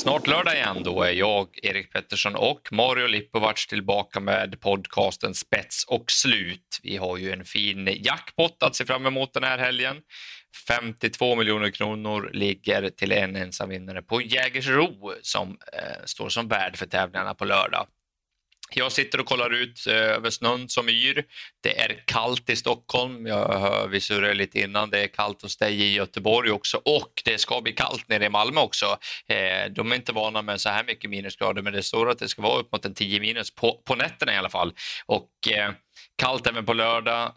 snart lördag igen. Då är jag, Erik Pettersson och Mario Lipovac tillbaka med podcasten Spets och slut. Vi har ju en fin jackpot att se fram emot den här helgen. 52 miljoner kronor ligger till en ensam vinnare på Jägersro som eh, står som värd för tävlingarna på lördag. Jag sitter och kollar ut eh, över snön som yr. Det är kallt i Stockholm. Jag hör, vi surrade lite innan. Det är kallt hos dig i Göteborg också och det ska bli kallt nere i Malmö också. Eh, de är inte vana med så här mycket minusgrader men det står att det ska vara upp mot en 10 minus på, på nätterna i alla fall. Och eh, kallt även på lördag.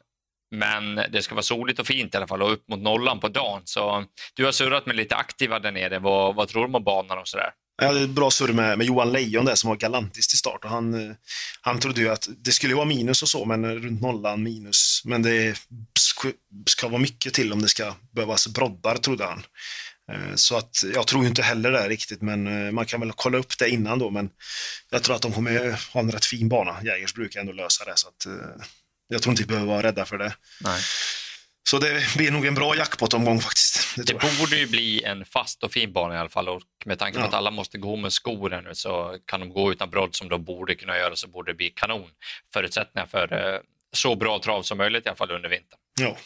Men det ska vara soligt och fint i alla fall och upp mot nollan på dagen. Så du har surrat med lite aktiva där nere. Vad, vad tror du om banan och sådär? Jag hade ett bra surr med, med Johan Lejon där som var galantisk till start och han, eh, han trodde ju att det skulle vara minus och så, men runt nollan minus. Men det ska vara mycket till om det ska behövas broddar, trodde han. Eh, så att jag tror inte heller det riktigt, men eh, man kan väl kolla upp det innan då. Men jag tror att de kommer ha en rätt fin bana. Jägers brukar ändå lösa det, så att jag tror inte vi behöver vara rädda för det. Nej. Så det blir nog en bra jackpot-omgång faktiskt. Det, det borde ju bli en fast och fin bana i alla fall och med tanke på ja. att alla måste gå med skor nu så kan de gå utan brodd som de borde kunna göra så borde det bli kanon. Förutsättningar för eh, så bra trav som möjligt i alla fall under vintern. Ja.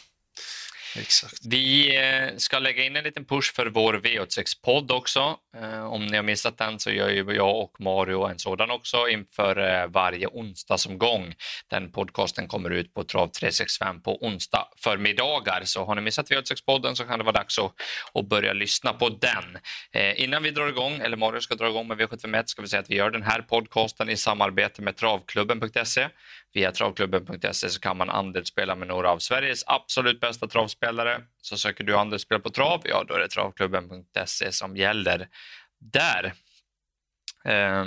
Exakt. Vi eh, ska lägga in en liten push för vår V86-podd också. Eh, om ni har missat den så gör ju jag och Mario en sådan också inför eh, varje onsdagsomgång. Den podcasten kommer ut på Trav 365 på onsdag förmiddagar. Så har ni missat V86-podden så kan det vara dags att, att börja lyssna på den. Eh, innan vi drar igång, eller Mario ska dra igång med V751, ska vi säga att vi gör den här podcasten i samarbete med travklubben.se. Via travklubben.se så kan man andelsspela med några av Sveriges absolut bästa travspelare. Så söker du andelsspel på trav, ja då är det travklubben.se som gäller där. Eh,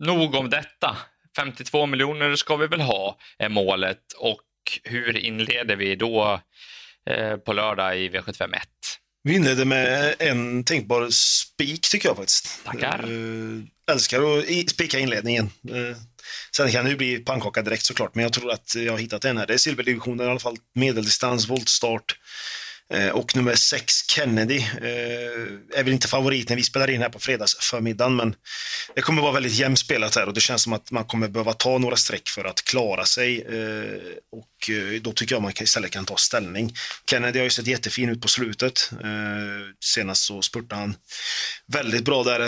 nog om detta. 52 miljoner ska vi väl ha, är målet. Och hur inleder vi då eh, på lördag i V751? Vi inleder med en tänkbar spik tycker jag faktiskt. Tackar. Uh, älskar att spika inledningen. Uh, sen kan det ju bli pannkaka direkt såklart, men jag tror att jag har hittat en här. Det är silverdivisionen i alla fall, medeldistans, voltstart. Eh, och nummer sex, Kennedy, eh, är väl inte favorit när vi spelar in här på fredagsförmiddagen, men det kommer vara väldigt jämspelat här och det känns som att man kommer behöva ta några streck för att klara sig. Eh, och då tycker jag man istället kan ta ställning. Kennedy har ju sett jättefin ut på slutet. Senast så spurtade han väldigt bra där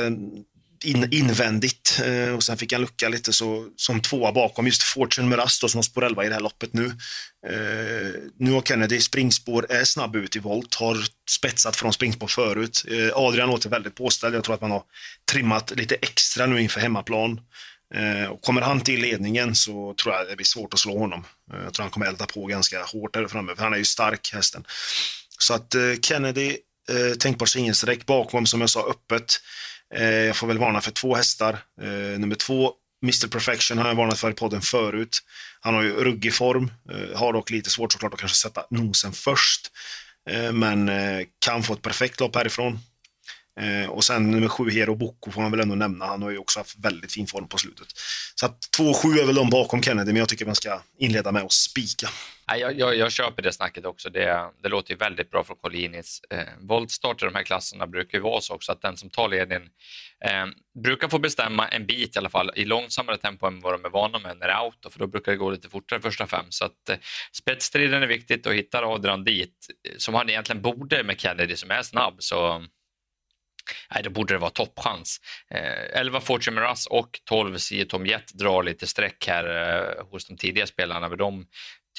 in, invändigt eh, och sen fick han lucka lite så, som tvåa bakom just Fortune Miras som har spår 11 i det här loppet nu. Eh, nu har Kennedy springspår, är snabb ut i volt, har spetsat från springspår förut. Eh, Adrian låter väldigt påställd, jag tror att man har trimmat lite extra nu inför hemmaplan. Eh, och kommer han till ledningen så tror jag det blir svårt att slå honom. Eh, jag tror han kommer elda på ganska hårt där framme, för han är ju stark hästen. Så att eh, Kennedy, tänkbar singelsträck bakom som jag sa öppet. Eh, jag får väl varna för två hästar. Eh, nummer två, Mr Perfection har jag varnat för i podden förut. Han har ju ruggig form, eh, har dock lite svårt såklart att kanske sätta nosen först. Eh, men eh, kan få ett perfekt lopp härifrån. Eh, och sen nummer sju, Hero Boko, får man väl ändå nämna. Han har ju också haft väldigt fin form på slutet. Så att 2-7 är väl de bakom Kennedy, men jag tycker man ska inleda med att spika. Jag, jag, jag köper det snacket också. Det, det låter ju väldigt bra från Collinis. Eh, voltstart i de här klasserna brukar ju vara så också att den som tar ledningen eh, brukar få bestämma en bit i alla fall i långsammare tempo än vad de är vana med när det är auto, för då brukar det gå lite fortare första fem. Så att eh, spetsstriden är viktigt och hittar Adrian dit, eh, som han egentligen borde med Kennedy som är snabb, så Nej, då borde det vara toppchans. Eh, 11 Fortune Miraz och 12 Sio Tom Jet drar lite streck här eh, hos de tidiga spelarna, men de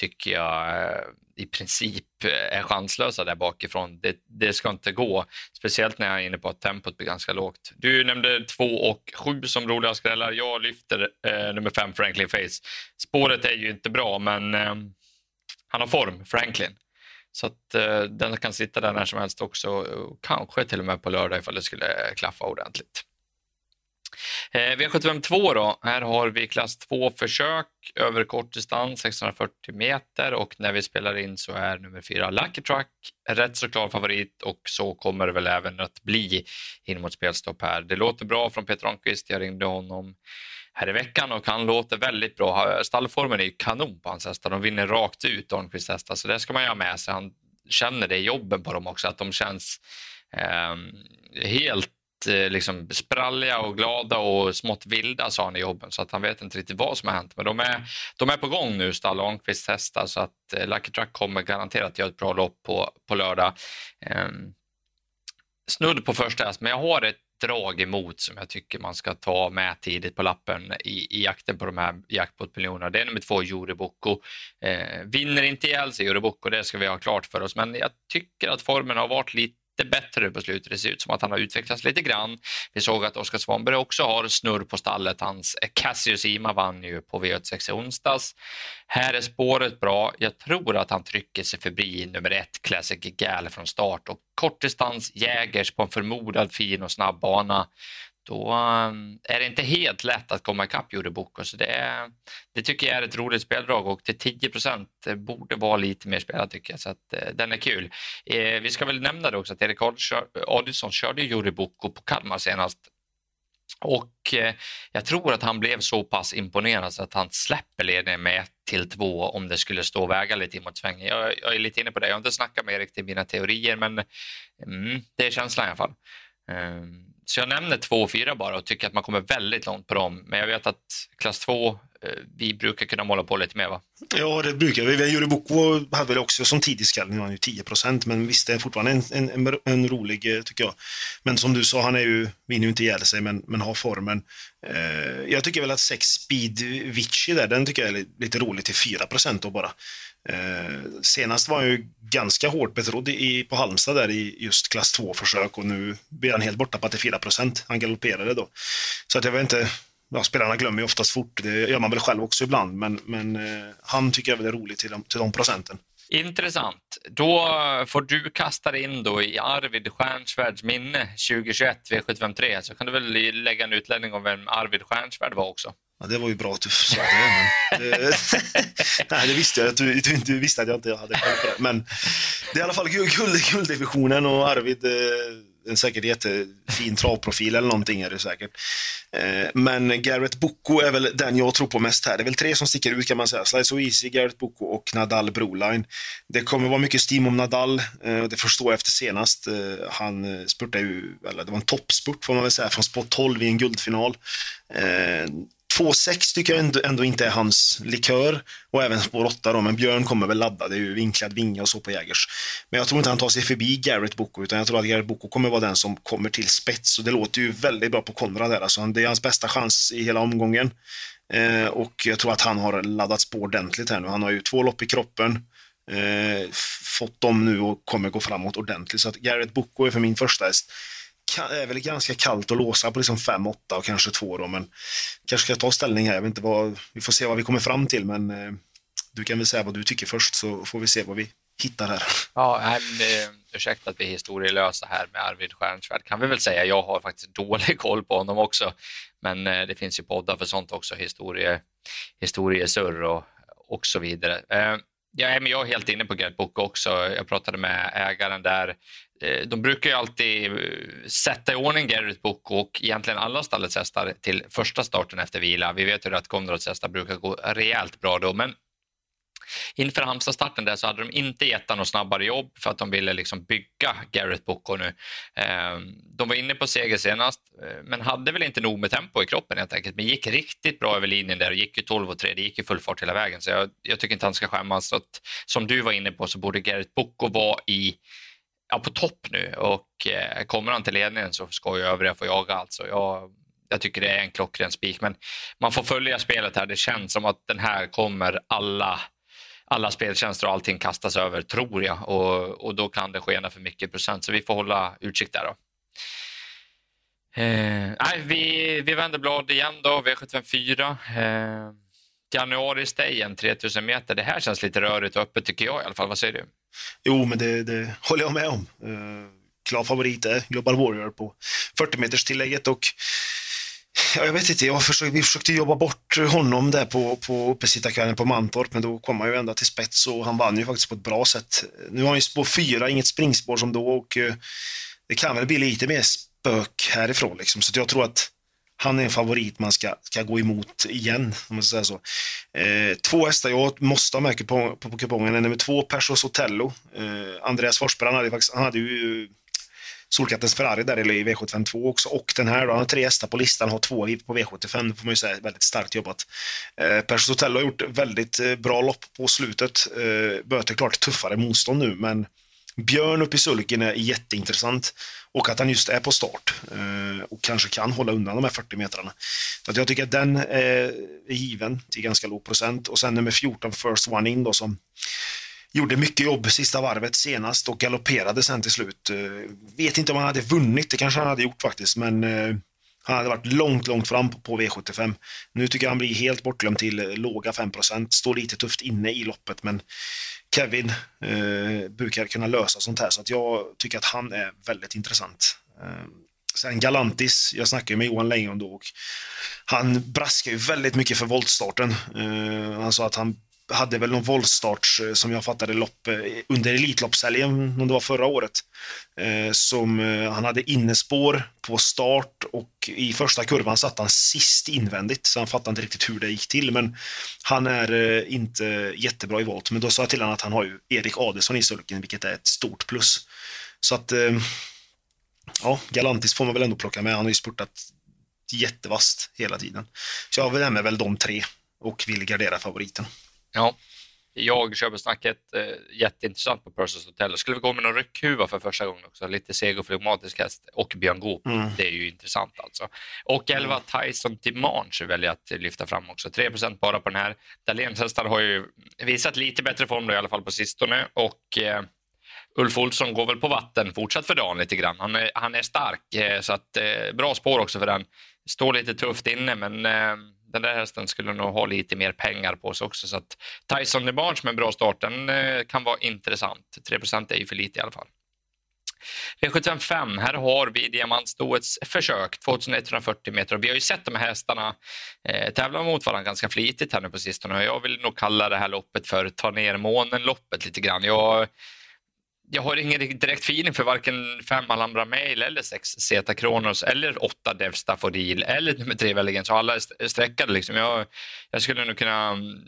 tycker jag eh, i princip eh, är chanslösa där bakifrån. Det, det, ska inte gå, speciellt när jag är inne på att tempot blir ganska lågt. Du nämnde 2 och 7 som roliga skrällar. Jag lyfter eh, nummer 5 Franklin Face. Spåret är ju inte bra, men eh, han har form, Franklin. Så att eh, den kan sitta där när som helst också, kanske till och med på lördag ifall det skulle klaffa ordentligt. Eh, V752 då, här har vi klass 2 försök över kort distans, 640 meter. Och när vi spelar in så är nummer 4 Lucky Truck rätt så klar favorit. Och så kommer det väl även att bli in mot spelstopp här. Det låter bra från Peter Ronqvist, jag ringde honom här i veckan och han låter väldigt bra. Stallformen är kanon på hans hästar. De vinner rakt ut, Dornqvists hästar, så det ska man ju ha med sig. Han känner det i jobben på dem också, att de känns eh, helt eh, liksom spralliga och glada och smått vilda, sa han i jobben, så att han vet inte riktigt vad som har hänt. Men de är, de är på gång nu, Stall och Ahlqvist hästar. så att eh, Lucky Truck kommer garanterat göra ett bra lopp på, på lördag. Eh, snudd på första häst, men jag har ett drag emot som jag tycker man ska ta med tidigt på lappen i, i jakten på de här jackpot-miljonerna. Det är nummer två, Juri Eh, vinner inte ihjäl sig Juri det ska vi ha klart för oss, men jag tycker att formen har varit lite lite bättre på slutet. Det ser ut som att han har utvecklats lite grann. Vi såg att Oskar Svanberg också har snurr på stallet. Hans eh, Cassius Ima vann ju på V86 i onsdags. Här är spåret bra. Jag tror att han trycker sig förbi nummer ett, Classic Gal från start och kortdistans Jägers på en förmodad fin och snabb bana då eh, är det inte helt lätt att komma ikapp Jure Boko. Så det, det tycker jag är ett roligt speldrag och till 10 borde vara lite mer spelad tycker jag. Så att, eh, den är kul. Eh, vi ska väl nämna det också att Erik Adielsson körde Jure Boko på Kalmar senast. Och eh, jag tror att han blev så pass imponerad så att han släpper ledningen med 1 till 2 om det skulle stå och väga lite mot svängen. Jag, jag, är lite inne på det. Jag har inte snackat med Erik till mina teorier men mm, det är känslan i alla fall. Um, så jag nämner 2 och 4 bara och tycker att man kommer väldigt långt på dem. Men jag vet att klass 2, Eh, vi brukar kunna måla på lite mer va? Ja, det brukar vi. Juri Boko hade väl också som tidig skall, nu har han ju 10 procent, men visst det är fortfarande en, en, en, rolig, eh, tycker jag. Men som du sa, han är ju, vinner ju inte ihjäl sig, men, men har formen. Eh, jag tycker väl att 6 Speed Vici där, den tycker jag är lite rolig till 4 procent då bara. Eh, senast var han ju ganska hårt betrodd i, på Halmstad där i just klass 2-försök och nu blir han helt borta på att det är 4 Han galopperade då. Så att jag vet inte, ja, spelarna glömmer ju oftast fort, det gör man väl själv också ibland, men, men eh, han tycker jag väl är rolig till de, till de procenten. Intressant. Då får du kasta dig in då i Arvid Stjärnsvärds minne 2021 V753 så kan du väl lägga en utläggning om vem Arvid Stjärnsvärd var också. Ja, det var ju bra att du sa det. Men det, nej, det visste jag att du, du inte visste att jag inte hade koll på det. Men det är i alla fall guld, gulddivisionen och Arvid eh, en säkert jättefin travprofil eller någonting är det säkert. Eh, men Garrett Boko är väl den jag tror på mest här. Det är väl tre som sticker ut kan man säga. Slice So Easy, Garrett Boko och Nadal Broline. Det kommer vara mycket steam om Nadal. Eh, det förstår jag efter senast. Eh, han spurtade ju, eller det var en toppspurt får man väl säga, från spot 12 i en guldfinal. 2,6 tycker jag ändå, ändå, inte är hans likör. Och även spår 8 då, men Björn kommer väl ladda. Det är ju vinklad vinge och så på Jägers. Men jag tror inte han tar sig förbi Garrett Boko, utan jag tror att Garrett Boko kommer vara den som kommer till spets. Och det låter ju väldigt bra på Konrad där. Alltså, det är hans bästa chans i hela omgången. Eh, och jag tror att han har laddats på ordentligt här nu. Han har ju två lopp i kroppen. Eh, fått dem nu och kommer gå framåt ordentligt. Så att Garrett Boko är för min första häst är väl ganska kallt att låsa på liksom 5, 8 och kanske 2 då, men kanske ska ta ställning här. Jag vet inte vad, vi får se vad vi kommer fram till, men eh, du kan väl säga vad du tycker först så får vi se vad vi hittar här. Ja, nej, men, eh, ursäkta att vi är historielösa här med Arvid Stjärnsvärd kan vi väl säga. Jag har faktiskt dålig koll på honom också, men eh, det finns ju poddar för sånt också, historie, historiesurr och, och så vidare. Eh, Ja, men jag är helt inne på Gert också. Jag pratade med ägaren där. Eh, de brukar ju alltid eh, sätta i ordning Gerrit Book och egentligen alla stallets hästar till första starten efter vila. Vi vet ju att Konrads hästar brukar gå rejält bra då, men Inför Halmstad-starten där så hade de inte gett något snabbare jobb för att de ville liksom bygga Garrett Boko nu. Ehm, de var inne på seger senast, eh, men hade väl inte nog med tempo i kroppen helt enkelt. Men gick riktigt bra över linjen där och gick ju 12 och 3. Det gick ju full fart hela vägen, så jag, jag tycker inte han ska skämmas. Så att, som du var inne på så borde Garrett Boko vara i ja, på topp nu och eh, kommer han till ledningen så ska ju övriga få jaga alltså. Jag, jag tycker det är en klockren spik, men man får följa spelet här. Det känns som att den här kommer alla alla speltjänster och allting kastas över, tror jag. Och, och då kan det skena för mycket procent, så vi får hålla utkik där. Då. Eh, nej, vi, vi vänder blad igen då, V754. Eh, Januari-stayen, 3000 meter. Det här känns lite rörigt och öppet tycker jag i alla fall. Vad säger du? Jo, men det, det håller jag med om. Eh, klar favorit är Global Warrior på 40 meters tillägget och Ja, jag vet inte, jag försökte, vi försökte jobba bort honom där på, på uppesittarkvällen på Mantorp, men då kom han ju ända till spets och han vann ju faktiskt på ett bra sätt. Nu har han ju spår fyra, inget springspår som då och eh, det kan väl bli lite mer spök härifrån liksom. Så jag tror att han är en favorit man ska, ska gå emot igen, om man ska säga så. Eh, två hästar jag måste ha med på, på, på kupongen är nummer två, Persos Otello. Eh, Andreas Forsberg, han hade, faktiskt, han hade ju Solkattens Ferrari där i V752 också. Och den här då, han har tre hästar på listan, har två på V75, det får man ju säga. Väldigt starkt jobbat. Eh, Persson Hotel har gjort väldigt eh, bra lopp på slutet, eh, möter klart tuffare motstånd nu, men Björn uppe i sulken är jätteintressant. Och att han just är på start eh, och kanske kan hålla undan de här 40 metrarna. Så att jag tycker att den eh, är given till ganska låg procent. Och sen nummer 14 First One In då som gjorde mycket jobb sista varvet senast och galopperade sen till slut. Eh, vet inte om han hade vunnit, det kanske han hade gjort faktiskt, men eh, han hade varit långt, långt fram på V75. Nu tycker jag han blir helt bortglömd till eh, låga 5% Står lite tufft inne i loppet, men Kevin eh, brukar kunna lösa sånt här, så att jag tycker att han är väldigt intressant. Eh, sen Galantis, jag snackade med Johan Lejon då och han braskar ju väldigt mycket för voltstarten. Eh, han sa att han hade väl någon voltstart eh, som jag fattade lopp eh, under Elitloppshelgen, om det var förra året. Eh, som han hade innespår på start och i första kurvan satt han sist invändigt, så han fattade inte riktigt hur det gick till. Men han är inte jättebra i volt. Men då sa jag till honom att han har ju Erik Adelsson i sulken, vilket är ett stort plus. Så att, ja, Galantis får man väl ändå plocka med. Han har ju spurtat jättevast hela tiden. Så jag nämner väl de tre och vill gardera favoriten. Ja, jag köper snacket eh, jätteintressant på Purses Hotel. Skulle vi gå med någon ryckhuva för första gången också, lite seg och flegmatisk häst och Björn Goop. Mm. Det är ju intressant alltså. Och 11 mm. Tyson Dimanche väljer att lyfta fram också. 3% bara på den här. Dahléns hästar har ju visat lite bättre form då, i alla fall på sistone och eh, Ulf Olsson går väl på vatten fortsatt för dagen lite grann. Han är, han är stark eh, så att eh, bra spår också för den. Står lite tufft inne men eh, den där hästen skulle nog ha lite mer pengar på sig också. Så att Tyson DeBarge med en bra start, den eh, kan vara intressant. 3% är ju för lite i alla fall. V755, här har vi diamantstoets försök, 2140 meter. Och vi har ju sett de här hästarna eh, tävla mot varandra ganska flitigt här nu på sistone. Jag vill nog kalla det här loppet för ta ner månen-loppet lite grann. Jag jag har ingen direkt feeling för varken fem Alhambra Mail eller sex Zeta Kronos eller åtta Dev Staffodil eller nummer tre Velligen, så alla är streckade. Liksom. Jag, jag skulle nog kunna mm,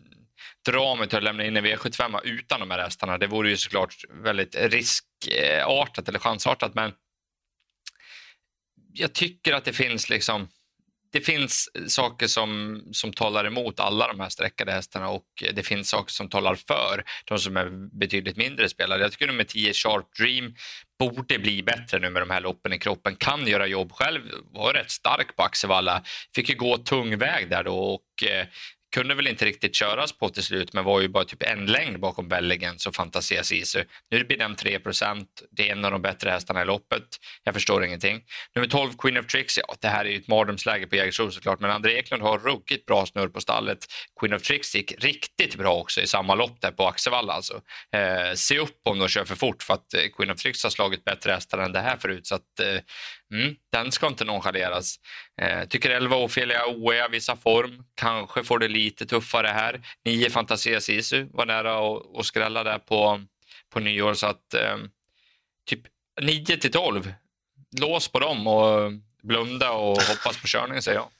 dra mig till att lämna in en V75 utan de här hästarna. Det vore ju såklart väldigt riskartat eller chansartat, men jag tycker att det finns liksom det finns eh, saker som, som talar emot alla de här sträckade hästarna och eh, det finns saker som talar för de som är betydligt mindre spelare. Jag tycker nummer 10 Sharp Dream borde bli bättre nu med de här loppen i kroppen, kan göra jobb själv, var rätt stark på Axevalla, fick ju gå tung väg där då och eh, kunde väl inte riktigt köras på till slut men var ju bara typ en längd bakom Belligens och Fantasia Sisu. Nu blir den 3 procent. det är en av de bättre hästarna i loppet. Jag förstår ingenting. Nummer 12 Queen of Tricks, ja det här är ju ett mardrömsläge på Jägersro såklart men André Eklund har ruggigt bra snurr på stallet. Queen of Tricks gick riktigt bra också i samma lopp där på Axevalla alltså. Eh, se upp om de kör för fort för att eh, Queen of Tricks har slagit bättre hästar än det här förut så att eh, Mm, den ska inte nonchaleras. Eh, tycker 11 Ofelia Oea visar form. Kanske får det lite tuffare här. 9 Fantasia Sisu var nära att skrälla där på, på nyår. Så att eh, typ 9 till 12. Lås på dem och blunda och hoppas på körningen säger jag.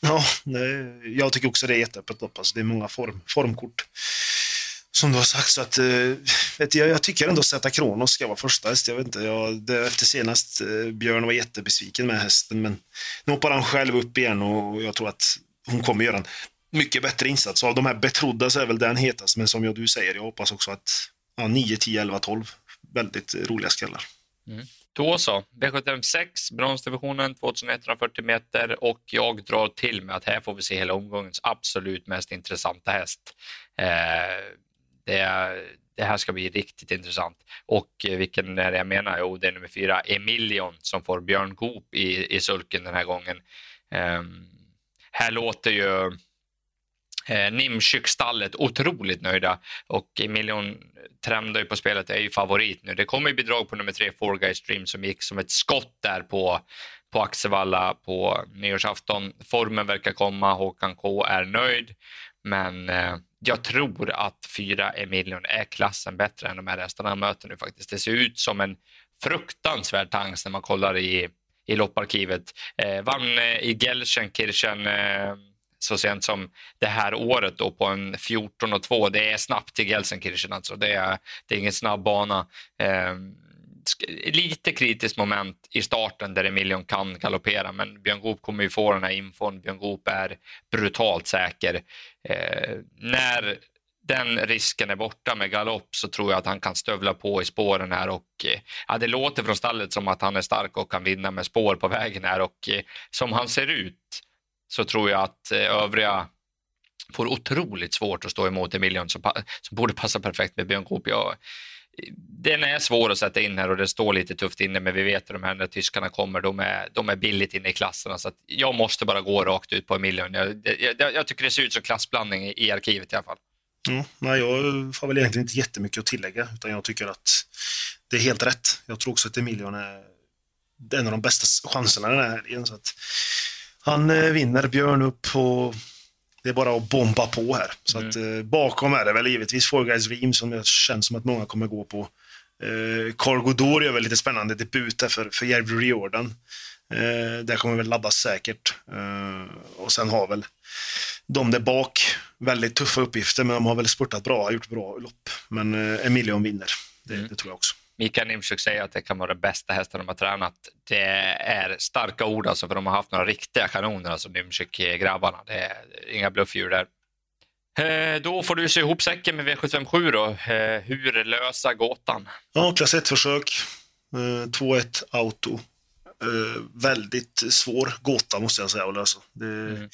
Ja, jag tycker också det är jätteöppet lopp. Alltså, det är många form, formkort som du har sagt. Så att, eh, vet jag, jag tycker ändå Zeta Kronos ska vara första häst. Jag vet inte, jag, det, efter senast eh, Björn var jättebesviken med hästen, men nu hoppar han själv upp igen och jag tror att hon kommer göra en mycket bättre insats. av de här betrodda så är väl den hetast, men som jag, du säger, jag hoppas också att ja, 9, 10, 11, 12. Väldigt eh, roliga skallar. Mm. Då så, V756, bronsdivisionen 2140 meter och jag drar till med att här får vi se hela omgångens absolut mest intressanta häst. Eh, det, det här ska bli riktigt intressant. Och eh, vilken är det jag menar? Jo, det är nummer fyra, Emilion, som får Björn Goop i, i sulken den här gången. Um, här låter ju eh, Nimshyk-stallet otroligt nöjda och Emilion trendar ju på spelet, är ju favorit nu. Det kommer ju bidrag på nummer tre, Four Guys Stream, som gick som ett skott där på, på Axevalla på nyårsafton. Formen verkar komma, Håkan K är nöjd, men eh, jag tror att fyra Emilion är klassen bättre än de här resterna han möter nu faktiskt. Det ser ut som en fruktansvärd tanks när man kollar i, i lopparkivet. Eh, vann eh, i Gelsenkirchen eh, så sent som det här året då på en 14 och 2. Det är snabbt till Gelsenkirchen alltså. Det är, det är ingen snabb bana. Ehm, Lite kritiskt moment i starten där Emilion kan galoppera, men Björn Goop kommer ju få den här infon. Björn Goop är brutalt säker. Eh, när den risken är borta med galopp så tror jag att han kan stövla på i spåren här och eh, ja, det låter från stallet som att han är stark och kan vinna med spår på vägen här och eh, som han ser ut så tror jag att eh, övriga får otroligt svårt att stå emot Emilion som, som borde passa perfekt med Björn Goop. Jag, den är svår att sätta in här och det står lite tufft inne men vi vet att de här när tyskarna kommer, de är, de är billigt inne i klasserna så jag måste bara gå rakt ut på Emilion. Jag, jag, jag, tycker det ser ut som klassblandning i, i arkivet i alla fall. Mm, nej, jag har väl egentligen inte jättemycket att tillägga utan jag tycker att det är helt rätt. Jag tror också att Emilion är en av de bästa chanserna den här helgen. Så att han eh, vinner Björn upp på det är bara att bomba på här. Så mm. att, eh, bakom är det väl givetvis Four Guys Dream som det känns som att många kommer gå på. Eh, Cargo Door gör väl lite spännande debut där för, för Jerry Riordan. Eh, det kommer väl laddas säkert. Eh, och sen har väl de där bak väldigt tuffa uppgifter, men de har väl spurtat bra, gjort bra lopp. Men eh, Emilion vinner, det, mm. det tror jag också. Mikael Nimtjuk säger att det kan vara den bästa hästen de har tränat. Det är starka ord alltså, för de har haft några riktiga kanoner, alltså Nimtjuk-grabbarna. Det är inga bluffdjur där. Eh, då får du se ihop säcken med V757 då. Eh, hur lösa gåtan? Ja, klass 1-försök. 2-1 eh, auto. Väldigt svår gåta måste jag säga att lösa. Det, mm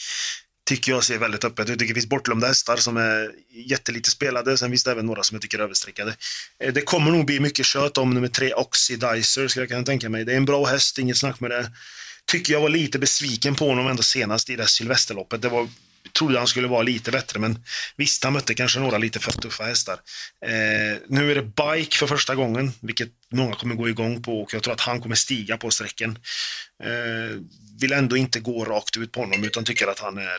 tycker jag ser väldigt öppet ut. Det finns bortglömda hästar som är jättelite spelade. Sen finns det även några som jag tycker är överstreckade. Eh, det kommer nog bli mycket kött om nummer tre Oxidizer, skulle jag kunna tänka mig. Det är en bra häst, inget snack med det. Tycker jag var lite besviken på honom ändå senast i det Sylvesterloppet. Det var trodde han skulle vara lite bättre, men visst, han mötte kanske några lite för tuffa hästar. Eh, nu är det bike för första gången, vilket många kommer gå igång på och jag tror att han kommer stiga på sträcken. Eh, vill ändå inte gå rakt ut på honom, utan tycker att han är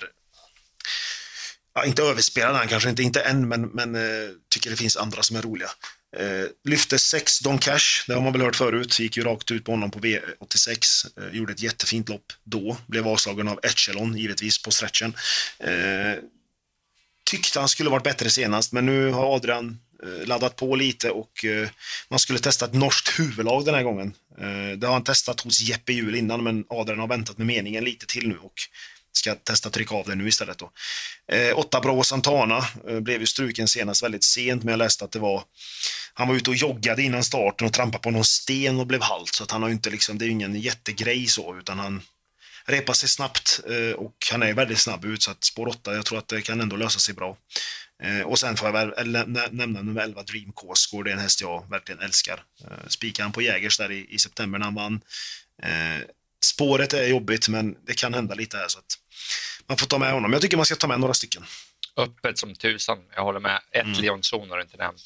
ja, inte överspelad han kanske inte, inte än, men, men eh, tycker det finns andra som är roliga. Eh, lyfte sex Don Cash, det har man väl hört förut. Gick ju rakt ut på honom på V86. Eh, gjorde ett jättefint lopp då. Blev avslagen av Echelon, givetvis, på stretchen. Eh, tyckte han skulle varit bättre senast, men nu har Adrian eh, laddat på lite och eh, man skulle testa ett norskt huvudlag den här gången. Eh, det har han testat hos Jeppe Hjul innan, men Adrian har väntat med meningen lite till nu och ska testa trycka av det nu istället. Då. Eh, åtta Bravo Santana eh, blev ju struken senast väldigt sent, men jag läste att det var han var ute och joggade innan starten och trampade på någon sten och blev halt, så att han har inte liksom, det är ingen jättegrej så, utan han repar sig snabbt eh, och han är väldigt snabb ut, så att spår 8, jag tror att det kan ändå lösa sig bra. Eh, och sen får jag väl nämna nummer 11 Dream Coscore, det är en häst jag verkligen älskar. Eh, Spikade han på Jägers där i, i september när han vann. Eh, spåret är jobbigt, men det kan hända lite här, så att man får ta med honom. Jag tycker man ska ta med några stycken. Öppet som tusan, jag håller med. Ett mm. Leonzon har inte nämnt.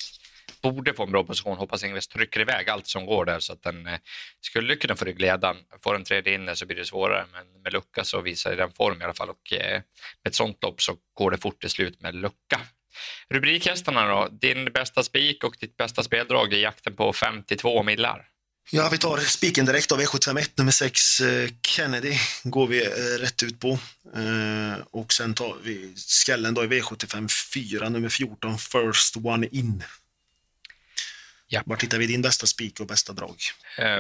Borde få en bra position. Hoppas Ingves trycker iväg allt som går där så att den eh, skulle kunna få ryggledan. Får den tredje inne så blir det svårare, men med lucka så visar den form i alla fall och eh, med ett sånt lopp så går det fort till slut med lucka. Rubrikhästarna då? Din bästa spik och ditt bästa speldrag i jakten på 52 millar? Ja, vi tar spiken direkt av V751, nummer 6 eh, Kennedy går vi eh, rätt ut på. Eh, och sen tar vi skallen då i V75 4, nummer 14 First One In. Ja. Var hittar vi din bästa spik och bästa drag?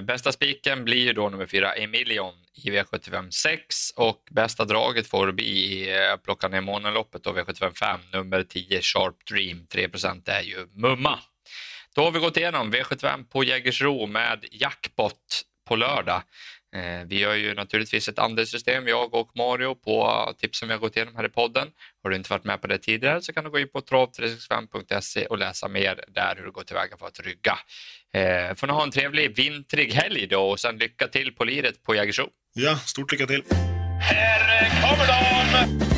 bästa spiken blir ju då nummer 4 Emilion i V75 6 och bästa draget får bli i plocka ner månenloppet då V75 5, nummer 10 Sharp Dream. 3% är ju mumma. Då har vi gått igenom V75 på Jägersro med jackpot på lördag. Eh, vi gör ju naturligtvis ett andelssystem, jag och Mario, på tipsen vi har gått igenom här i podden. Har du inte varit med på det tidigare så kan du gå in på trav365.se och läsa mer där hur du går tillväga för att rygga. Eh, får ni ha en trevlig vintrig helg då och sen lycka till på liret på Jägersro. Ja, stort lycka till! Här kommer de!